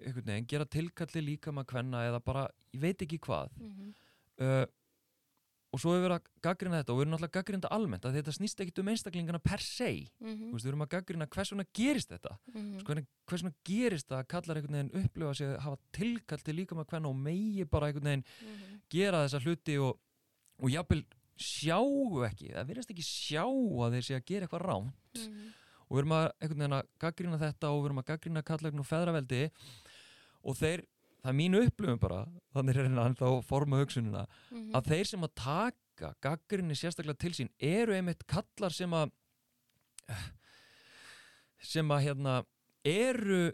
A: einhvern veginn gera tilkalli líka maður hvenna eða bara, ég veit ekki hvað mm -hmm. uh, og svo hefur við að gaggrina þetta og við erum náttúrulega að gaggrina þetta almennt að þetta snýst ekkit um einstaklingana per se mm -hmm. við erum að gaggrina hvers vegna gerist þetta -hmm. sko, hvers vegna gerist það að kallar einhvern veginn upplifa sig að hafa tilkalli líka maður hvenna og megi bara einhvern veginn mhm. gera þessa hluti og og jápil sjáu ekki, það verðast ekki sjá að þeir sé að gera eitthvað ránt mm -hmm. Og við erum að, einhvern veginn að gaggrina þetta og við erum að gaggrina kallagn og feðraveldi og þeir, það er mínu upplöfum bara, þannig er hérna þá forma hugsununa, mm -hmm. að þeir sem að taka gaggrinni sérstaklega til sín eru einmitt kallar sem að sem að hérna eru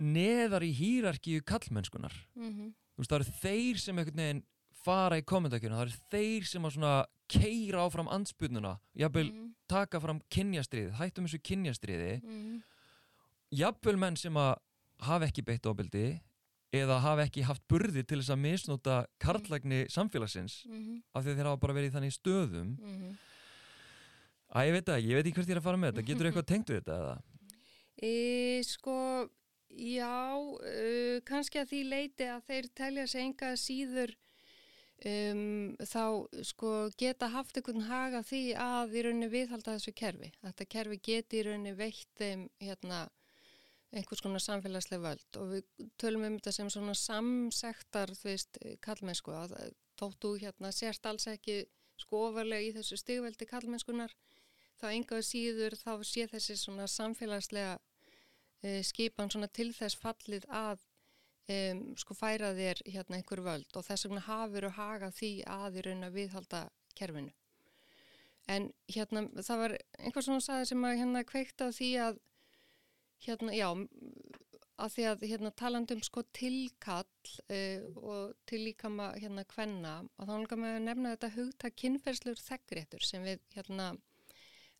A: neðar í hýrarkíu kallmennskunar mm -hmm. þú veist það eru þeir sem einhvern veginn fara í kommentarkjörna, það er þeir sem að svona keira áfram ansbyrnuna jafnvel mm. taka fram kynjastriði hættum þessu kynjastriði mm. jafnvel menn sem að hafa ekki beitt ofbildi eða hafa ekki haft burði til þess að misnóta karlægni mm. samfélagsins -hmm. af því þeir hafa bara verið þannig stöðum -hmm. að ég veit ekki, ég veit ekki hvert ég er að fara með þetta getur þú eitthvað tengt við þetta eða?
B: E, sko já, uh, kannski að því leiti að þeir telja sig enga síður Um, þá sko geta haft einhvern haga því að í rauninni viðhalda þessu kerfi. Þetta kerfi geti í rauninni veitt þeim hérna, einhvers konar samfélagslega völd og við tölum um þetta sem svona samsektar þú veist kallmennsku að tóttu hérna sérst alls ekki sko ofarlega í þessu stigveldi kallmennskunar þá engaðu síður þá sé þessi svona samfélagslega uh, skipan svona til þess fallið að um, sko færa þér hérna einhver völd og þess vegna hafur og haga því að í raun að viðhalda kerfinu. En hérna það var einhvers svona saði sem að hérna kveikta því að hérna já að því að hérna talandum sko tilkall uh, og til líka maður hérna hvenna og þá langar maður að nefna þetta hugta kynferðslur þeggréttur sem við hérna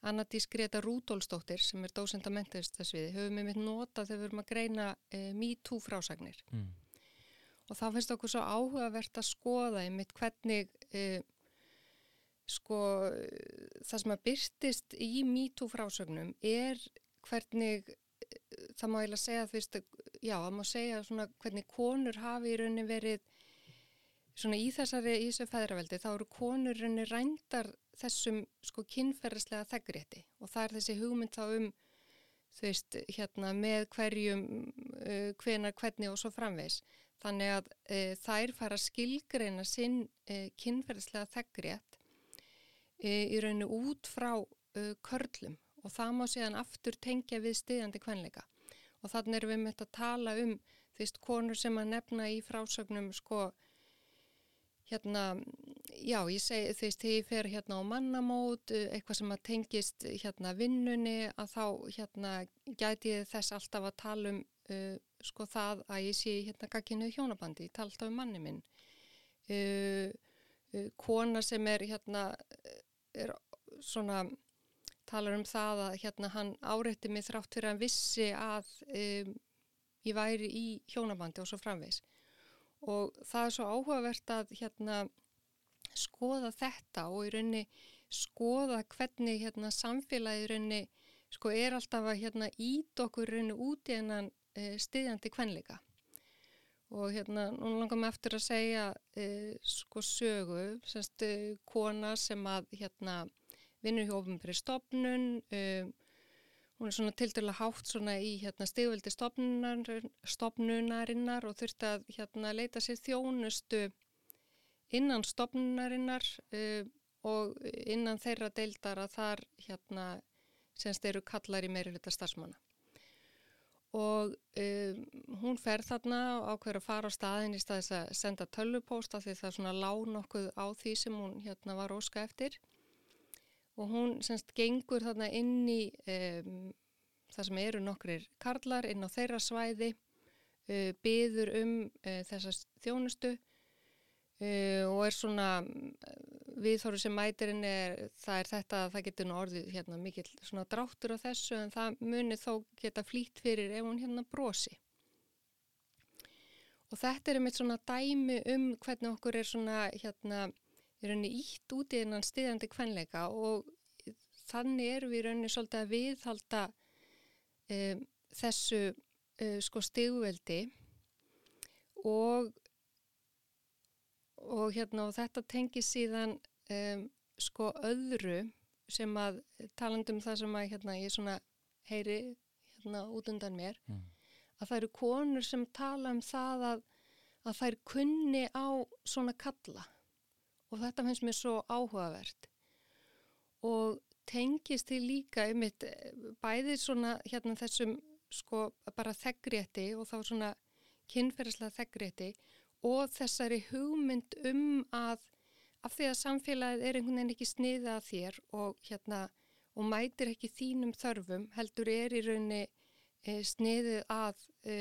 B: Anna Dísgreta Rúdólsdóttir sem er dósend að mentaðist þess við höfum við mitt nota þegar við erum að greina e, MeToo frásagnir mm. og þá finnst okkur svo áhugavert að skoða einmitt hvernig uh, sko það sem að byrtist í MeToo frásögnum er hvernig það má eiginlega segja þú veist, já, það má segja svona hvernig konur hafi í raunin verið svona í þessari í þessu feðraveldi, þá eru konur raunin rændar þessum sko kynferðislega þeggrétti og það er þessi hugmynd þá um þú veist, hérna með hverjum uh, hvenar, hvernig og svo framvegs þannig að uh, þær fara skilgreina sinn uh, kynferðislega þeggrétt uh, í rauninu út frá uh, körlum. Og það má síðan aftur tengja við stiðjandi kvenleika. Og þannig erum við með að tala um þú veist, konur sem að nefna í frásögnum sko hérna, já, ég segi þú veist, þegar ég fer hérna á mannamót eitthvað sem að tengist hérna vinnunni að þá hérna gæti ég þess alltaf að tala um uh, sko það að ég sé hérna gagginuð hjónabandi, ég tala alltaf um manni minn. Uh, uh, kona sem er hérna er svona talar um það að hérna hann áreitti mig þrátt fyrir að vissi að um, ég væri í hjónabandi og svo framvegs og það er svo áhugavert að hérna skoða þetta og í raunni skoða hvernig hérna samfélagi í raunni sko er alltaf að hérna ít okkur í raunni út í hennan e, stiðjandi kvenleika. Og hérna nú langar maður eftir að segja e, sko sögu semst e, kona sem að hérna vinnur hjá ofinbæri stopnun um, hún er svona til dæla hátt svona í hérna stigveldi stopnunarinnar og þurfti að hérna leita sér þjónustu innan stopnunarinnar um, og innan þeirra deildar að þar hérna semst eru kallar í meiri hluta starfsmanna. Og um, hún fer þarna ákveður að fara á staðin í staðis að senda tölvupósta því það svona lán okkur á því sem hún hérna var óska eftir. Og hún semst gengur þarna inn í um, það sem eru nokkrir karlar inn á þeirra svæði, uh, byður um uh, þessast þjónustu uh, og er svona viðþóru sem mætirinn er, það er þetta að það getur nú orðið hérna mikill svona dráttur á þessu en það munir þó geta flýtt fyrir ef hún hérna brosi. Og þetta er einmitt svona dæmi um hvernig okkur er svona hérna í rauninni ítt út í þennan stiðandi kvenleika og þannig erum við í rauninni svolítið að viðhalda um, þessu uh, sko stigveldi og og hérna og þetta tengir síðan um, sko öðru sem að talandum það sem að hérna ég svona heyri hérna út undan mér mm. að það eru konur sem tala um það að, að þær kunni á svona kalla og þetta finnst mér svo áhugavert og tengist því líka um eitt bæðið svona hérna þessum sko bara þeggrétti og þá svona kynferðislega þeggrétti og þessari hugmynd um að af því að samfélagið er einhvern veginn ekki sniða að þér og hérna og mætir ekki þínum þörfum heldur er í raunni e, sniðið að e,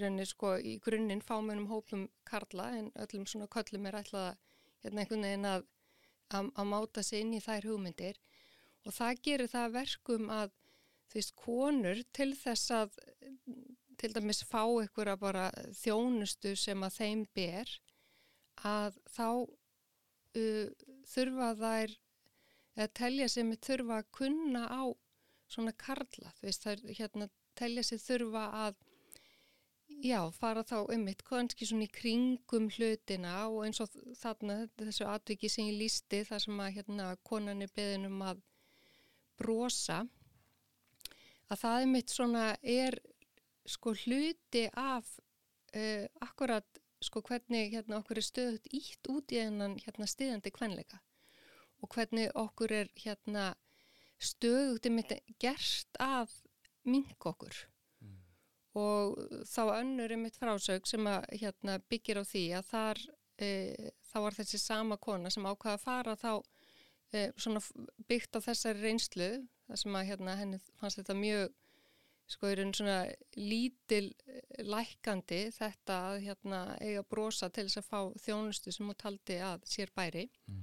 B: raunni sko í grunninn fámennum hópum karla en öllum svona köllum er ætlað hérna einhvern veginn að, að, að máta sig inn í þær hugmyndir. Og það gerir það verkum að veist konur til þess að til dæmis fá ykkur að bara þjónustu sem að þeim ber að þá uh, þurfa þær að telja sem þurfa að kunna á svona karla þú veist þær hérna telja sem þurfa að já fara þá ummitt kannski svona í kringum hlutina og eins og þarna þessu atviki sem ég lísti þar sem að hérna konan er beðinum að brosa að það er mitt svona er sko hluti af uh, akkurat sko hvernig hérna okkur er stöðut ítt út í hennan hérna stiðandi kvenleika og hvernig okkur er hérna stöðut er mitt gerst að mink okkur mm. og þá önnur er mitt frásög sem að hérna byggir á því að þar uh, þá var þessi sama kona sem ákvaða að fara þá e, byggt á þessari reynslu þar sem að hérna, henni fannst þetta mjög sko er einn svona lítil eh, lækandi þetta að hérna, eiga brosa til þess að fá þjónustu sem hún taldi að sér bæri. Mm.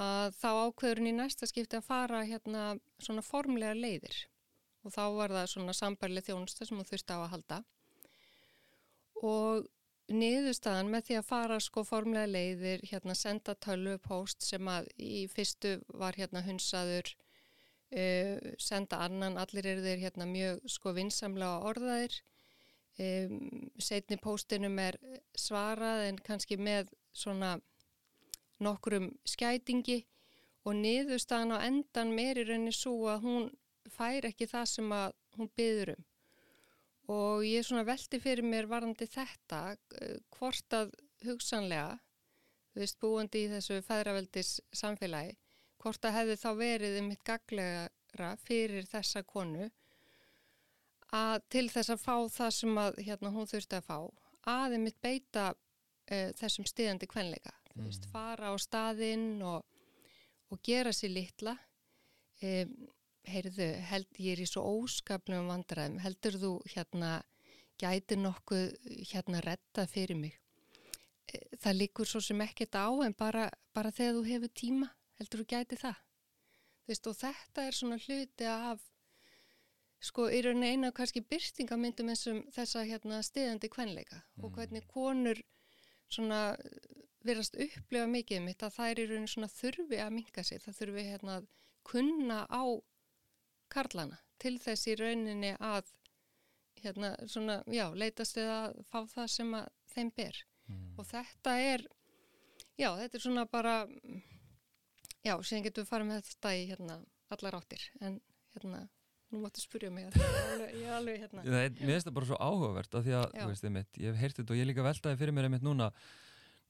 B: að þá ákveður hún í næsta skipti að fara hérna svona formlega leiðir. Og þá var það svona sambærlega þjónustu sem hún þurfti á að halda. Og niðurstaðan með því að fara sko formlega leiðir, hérna senda tölvupóst sem að í fyrstu var hérna hunsaður, uh, senda annan, allir eru þeir hérna mjög sko vinsamlega orðaðir, um, setni póstinum er svarað en kannski með svona nokkrum skætingi og niðurstaðan á endan meir í rauninni svo að hún fær ekki það sem að hún byður um. Og ég svona veldi fyrir mér varandi þetta eh, hvort að hugsanlega þú veist búandi í þessu fæðraveldis samfélagi hvort að hefði þá verið um mitt gaglegara fyrir þessa konu að til þess að fá það sem að hérna hún þurfti að fá að um mitt beita uh, þessum stiðandi kvenleika. Mm. veist, fara á staðinn og, og gera sér litla. Um, heyrðu, held, ég er í svo óskaplega vandræðum, heldur þú hérna gæti nokkuð hérna retta fyrir mig? E, það líkur svo sem ekkert á en bara, bara þegar þú hefur tíma heldur þú gæti það Veist, og þetta er svona hluti af sko, í rauninni eina kannski byrstingamyndum eins og þessa hérna stiðandi kvenleika mm. og hvernig konur svona verðast upplifa mikið mitt að það er í rauninni svona þurfi að minga sig, það þurfi hérna að kunna á karlana til þess í rauninni að hérna svona, já, leitast við að fá það sem að þeim ber mm. og þetta er já, þetta er svona bara já, síðan getum við farið með þetta í hérna allar áttir, en hérna nú máttu spyrja mig að ég er alveg hérna.
A: Það er, Mér finnst það bara svo áhugavert af því að, þú veist, einmitt, ég hef heyrtið þetta og ég líka veltaði fyrir mér einmitt núna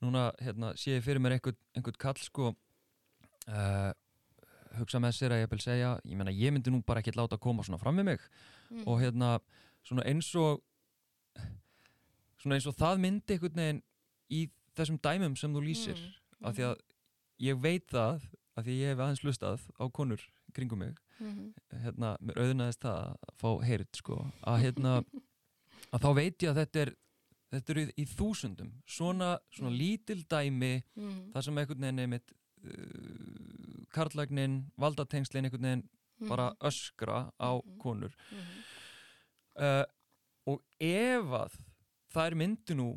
A: núna, hérna, sé ég fyrir mér einhvern, einhvern kall sko uh, hugsa með sér að ég vil segja, ég menna ég myndi nú bara ekki láta að koma svona fram með mig. Mm. og hérna svona eins og svona eins og það myndi einhvern veginn í þessum dæmum sem þú lýsir mm. af því að ég veit það af því ég hef aðeins lustað á konur kringum mig mm. hérna, mér auðnaðist það að fá heyrit sko, að hérna að þá veit ég að þetta er þetta eru í, í þúsundum svona, svona lítil dæmi mm. það sem einhvern veginn er mitt uh, karlægnin, valdatengslinn einhvern veginn mm -hmm. bara öskra á -hmm. konur -hmm. uh, og ef að það er myndi nú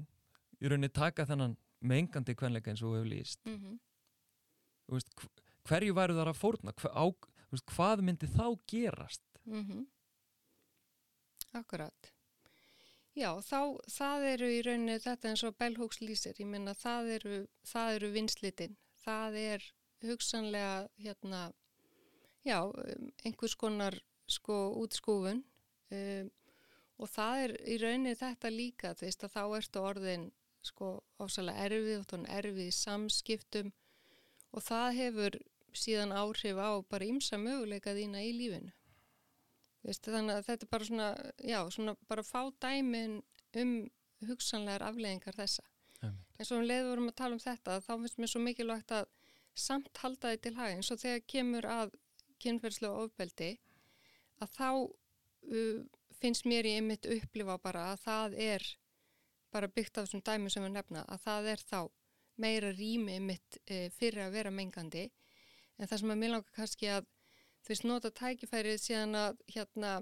A: í rauninni taka þennan mengandi kvenleika eins og við hefum líst mhm. veist, hverju væru þar að fórna? Hva, á, veist, hvað myndi þá gerast?
B: Mhm. Akkurat. Já, þá, það eru í rauninni þetta eins og Bell Hooks lýsir, ég minna það eru, eru vinslitinn, það er hugsanlega hérna, já, um, einhvers konar sko útskúfun um, og það er í rauninni þetta líka, þú veist að þá ertu orðin sko ásalega erfið og tónu erfið í samskiptum og það hefur síðan áhrif á bara ímsa möguleika þína í lífinu. Veist, þannig að þetta er bara svona, já, svona bara fá dæmin um hugsanlegar afleggingar þessa. En svo um leiðurum að tala um þetta, þá finnst mér svo mikilvægt að samt haldaði til hæg eins og þegar kemur að kynferðslega ofbeldi að þá uh, finnst mér í einmitt upplifa bara að það er bara byggt af þessum dæmi sem við nefna að það er þá meira rými einmitt uh, fyrir að vera mengandi en það sem að mér langar kannski að þú veist nota tækifærið síðan að hérna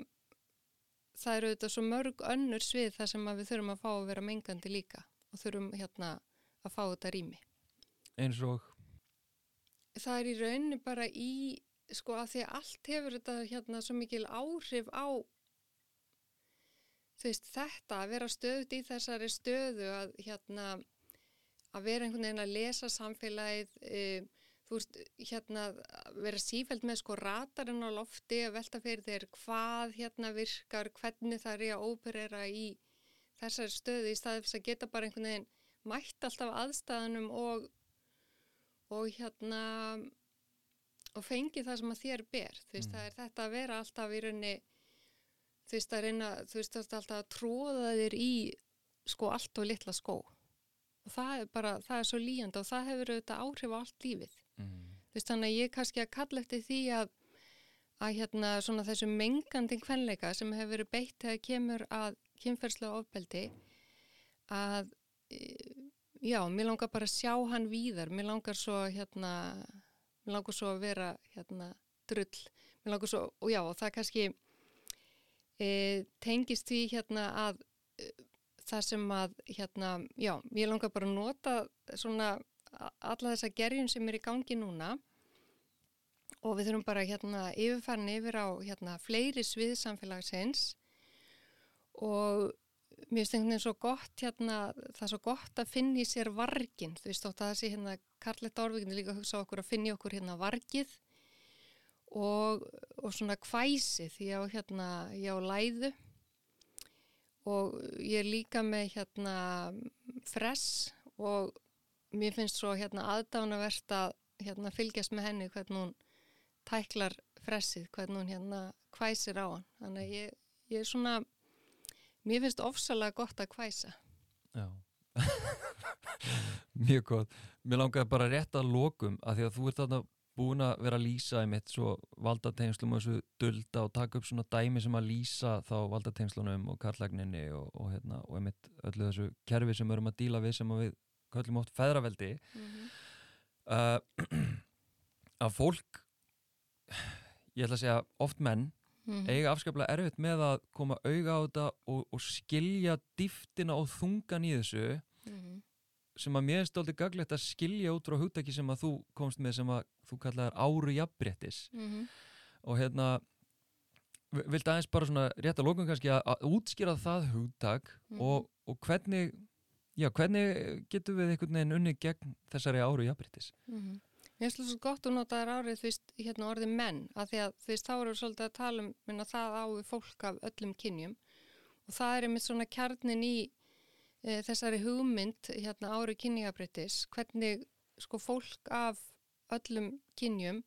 B: það eru auðvitað svo mörg önnur svið þar sem við þurfum að fá að vera mengandi líka og þurfum hérna að fá þetta rými.
A: Eins og?
B: Það er í rauninni bara í sko að því að allt hefur þetta hérna svo mikil áhrif á þú veist þetta að vera stöðut í þessari stöðu að hérna að vera einhvern veginn að lesa samfélagið e, þú veist hérna vera sífælt með sko ratarinn á lofti að velta fyrir þér hvað hérna virkar, hvernig það er að óperera í þessari stöðu í staðið þess að geta bara einhvern veginn mætt alltaf aðstæðanum og og hérna og fengi það sem að þér ber. Þú veist, mm. það er þetta að vera alltaf í raunni þú veist, að reyna þú veist, alltaf að tróða þér í sko allt og litla skó. Og það er bara, það er svo líjanda og það hefur auðvitað áhrif á allt lífið veist, þannig að ég kannski að kalla eftir því að að hérna þessu mengandi kvenleika sem hefur verið beitt þegar kemur að kynferðslega ofbeldi að já, mér langar bara að sjá hann víðar, mér langar svo hérna, mér langar svo að vera hérna drull, mér langar svo, og já, og það kannski e, tengist því hérna að e, það sem að, hérna, já, ég langar bara að nota svona alla þessa gerjun sem er í gangi núna. Og við þurfum bara hérna yfirfærin yfir á hérna fleiri svið samfélagsins. Og mér finnst einhvern veginn svo gott hérna, það er svo gott að finna í sér vargin, þú veist þótt að sé hérna Karletta Orvíkinu líka að hugsa okkur að finna okkur hérna vargið. Og, og svona kvæsi því á hérna, ég á læðu. Og ég er líka með hérna fress og mér finnst svo hérna aðdánavert að hérna fylgjast með henni hvernig hún tæklar fressið, hvernig hún hérna kvæsir á hann. Þannig að ég, ég er svona, mér finnst ofsalega gott að kvæsa.
A: Já, mjög gott. Mér langar bara rétt að lokum að því að þú ert þarna búin að vera að lýsa einmitt svo valdatengslum og þessu dölda og taka upp svona dæmi sem að lýsa þá valdatengslunum og karlægninni og, og, hérna, og einmitt öllu þessu kerfi sem við erum að díla við sem við kallum oft feðraveldi mm -hmm. uh, að fólk ég ætla að segja oft menn mm -hmm. eiga afskaplega erfitt með að koma auga á þetta og, og skilja dýftina og þungan í þessu mm -hmm. sem að mér er stoltið gaglegt að skilja út frá hugtæki sem að þú komst með sem að þú kallaðar áru jafnbrettis mhm. og hérna vilt aðeins bara svona rétt að lókun kannski að, að útskýra það hugtak mhm. og, og hvernig Já, hvernig getur við einhvern veginn unni gegn þessari áru jafnbryttis?
B: Mm -hmm. Mér finnst það svo gott að nota þær árið veist, hérna orðið menn, af því að veist, þá eru svolítið að tala um minna, það á við fólk af öllum kynjum og það er einmitt svona kjarnin í e, þessari hugmynd hérna áru kynjafbryttis, hvernig sko fólk af öllum kynjum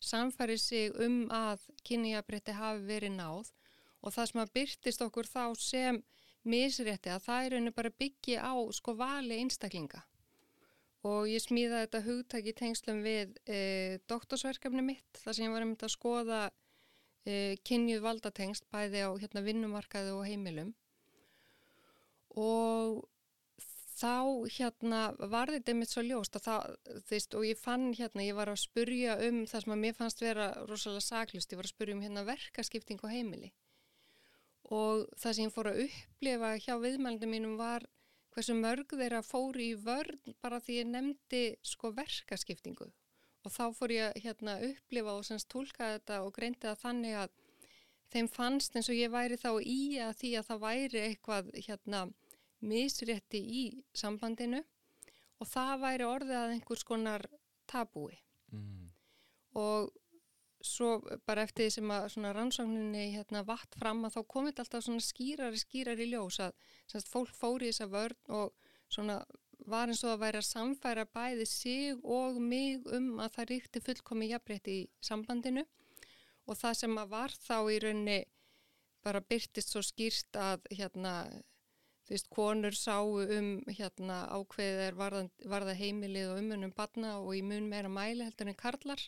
B: samfæri sig um að kynjafbrytti hafi verið náð og það sem að byrtist okkur þá sem misrétti að það er einu bara byggi á sko vali einstaklinga. Og ég smíða þetta hugtæki tengslum við e, doktorsverkefni mitt þar sem ég var að mynda að skoða e, kynjuð valdatengst bæði á hérna, vinnumarkaðu og heimilum. Og þá hérna var þetta mitt svo ljóst það, þeist, og ég fann hérna, ég var að spurja um það sem að mér fannst vera rosalega saklust, ég var að spurja um hérna verkaskipting og heimili og það sem ég fór að upplifa hjá viðmælundum mínum var hversu mörg þeirra fóri í vörn bara því ég nefndi sko verkaskiptingu og þá fór ég hérna upplifa og semst tólka þetta og greindi það þannig að þeim fannst eins og ég væri þá í að því að það væri eitthvað hérna misrétti í sambandinu og það væri orðið að einhvers konar tabúi mm. og svo bara eftir því sem að rannsókninni hérna, vatt fram að þá komið alltaf svona skýrari skýrari ljós að semst, fólk fóri þessa vörn og svona var eins og að væri að samfæra bæði sig og mig um að það ríkti fullkomi jafnrétti í sambandinu. Og það sem að var þá í raunni bara byrtist svo skýrt að hérna þú veist konur sáu um hérna ákveðir varða, varða heimilið og umunum barna og í mun meira mæli heldur en karlar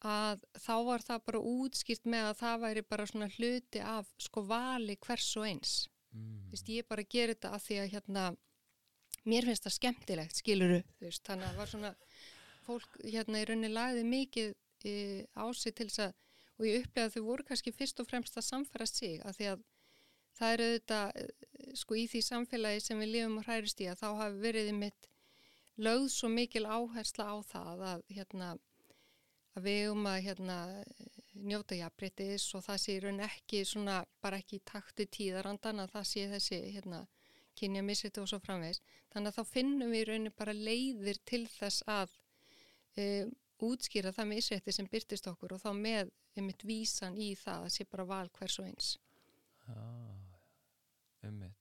B: að þá var það bara útskilt með að það væri bara svona hluti af sko vali hvers og eins mm. þú veist ég bara gerir þetta af því að hérna mér finnst það skemmtilegt skiluru þú veist þannig að var svona fólk hérna í rauninni lagði mikið e, á sig til þess að og ég upplega að þau voru kannski fyrst og fremst að samfæra sig af því að það eru þetta e, sko í því samfélagi sem við lifum og hærist í að þá hafi verið mitt lögð svo mikil áhersla á það að hérna að við um að hérna, njóta jafnbryttis og það sé raun ekki svona, bara ekki í takti tíðarandan að það sé þessi hérna, kynja misriti og svo framvegs þannig að þá finnum við rauninu bara leiðir til þess að e, útskýra það misriti sem byrtist okkur og þá með einmitt vísan í það að sé bara val hvers og eins
A: ah, einmitt.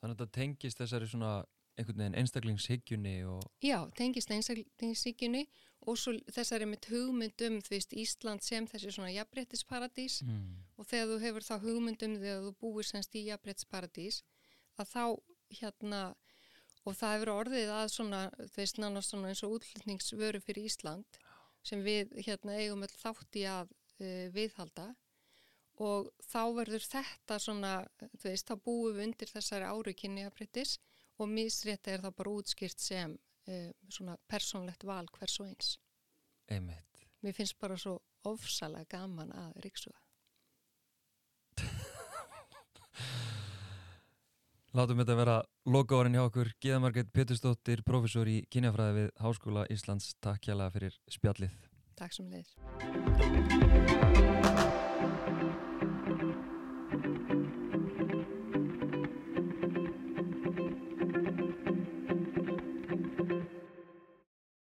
A: Þannig að það tengist þessari svona einhvern veginn einstaklingshyggjunni og...
B: Já, tengist einstaklingshyggjunni og svo þessari með hugmyndum þú veist Ísland sem þessi svona jafnbrettisparadís mm. og þegar þú hefur þá hugmyndum þegar þú búir semst í jafnbrettisparadís að þá hérna og það hefur orðið að svona þú veist nánast svona eins og útlýtningsvöru fyrir Ísland sem við hérna eigum öll þátt í að uh, viðhalda og þá verður þetta svona þú veist þá búum við undir þessari árikinni jafnbrettis og misrétta er það bara útskýrt sem um, svona persónlegt val hvers og eins.
A: Einmitt.
B: Mér finnst bara svo ofsalega gaman að riksuga.
A: Látum þetta vera lokaórin hjá okkur. Gíða Margret Pétursdóttir, professor í kynjafræði við Háskóla Íslands. Takk hjá það fyrir spjallið.
B: Takk sem leiðis.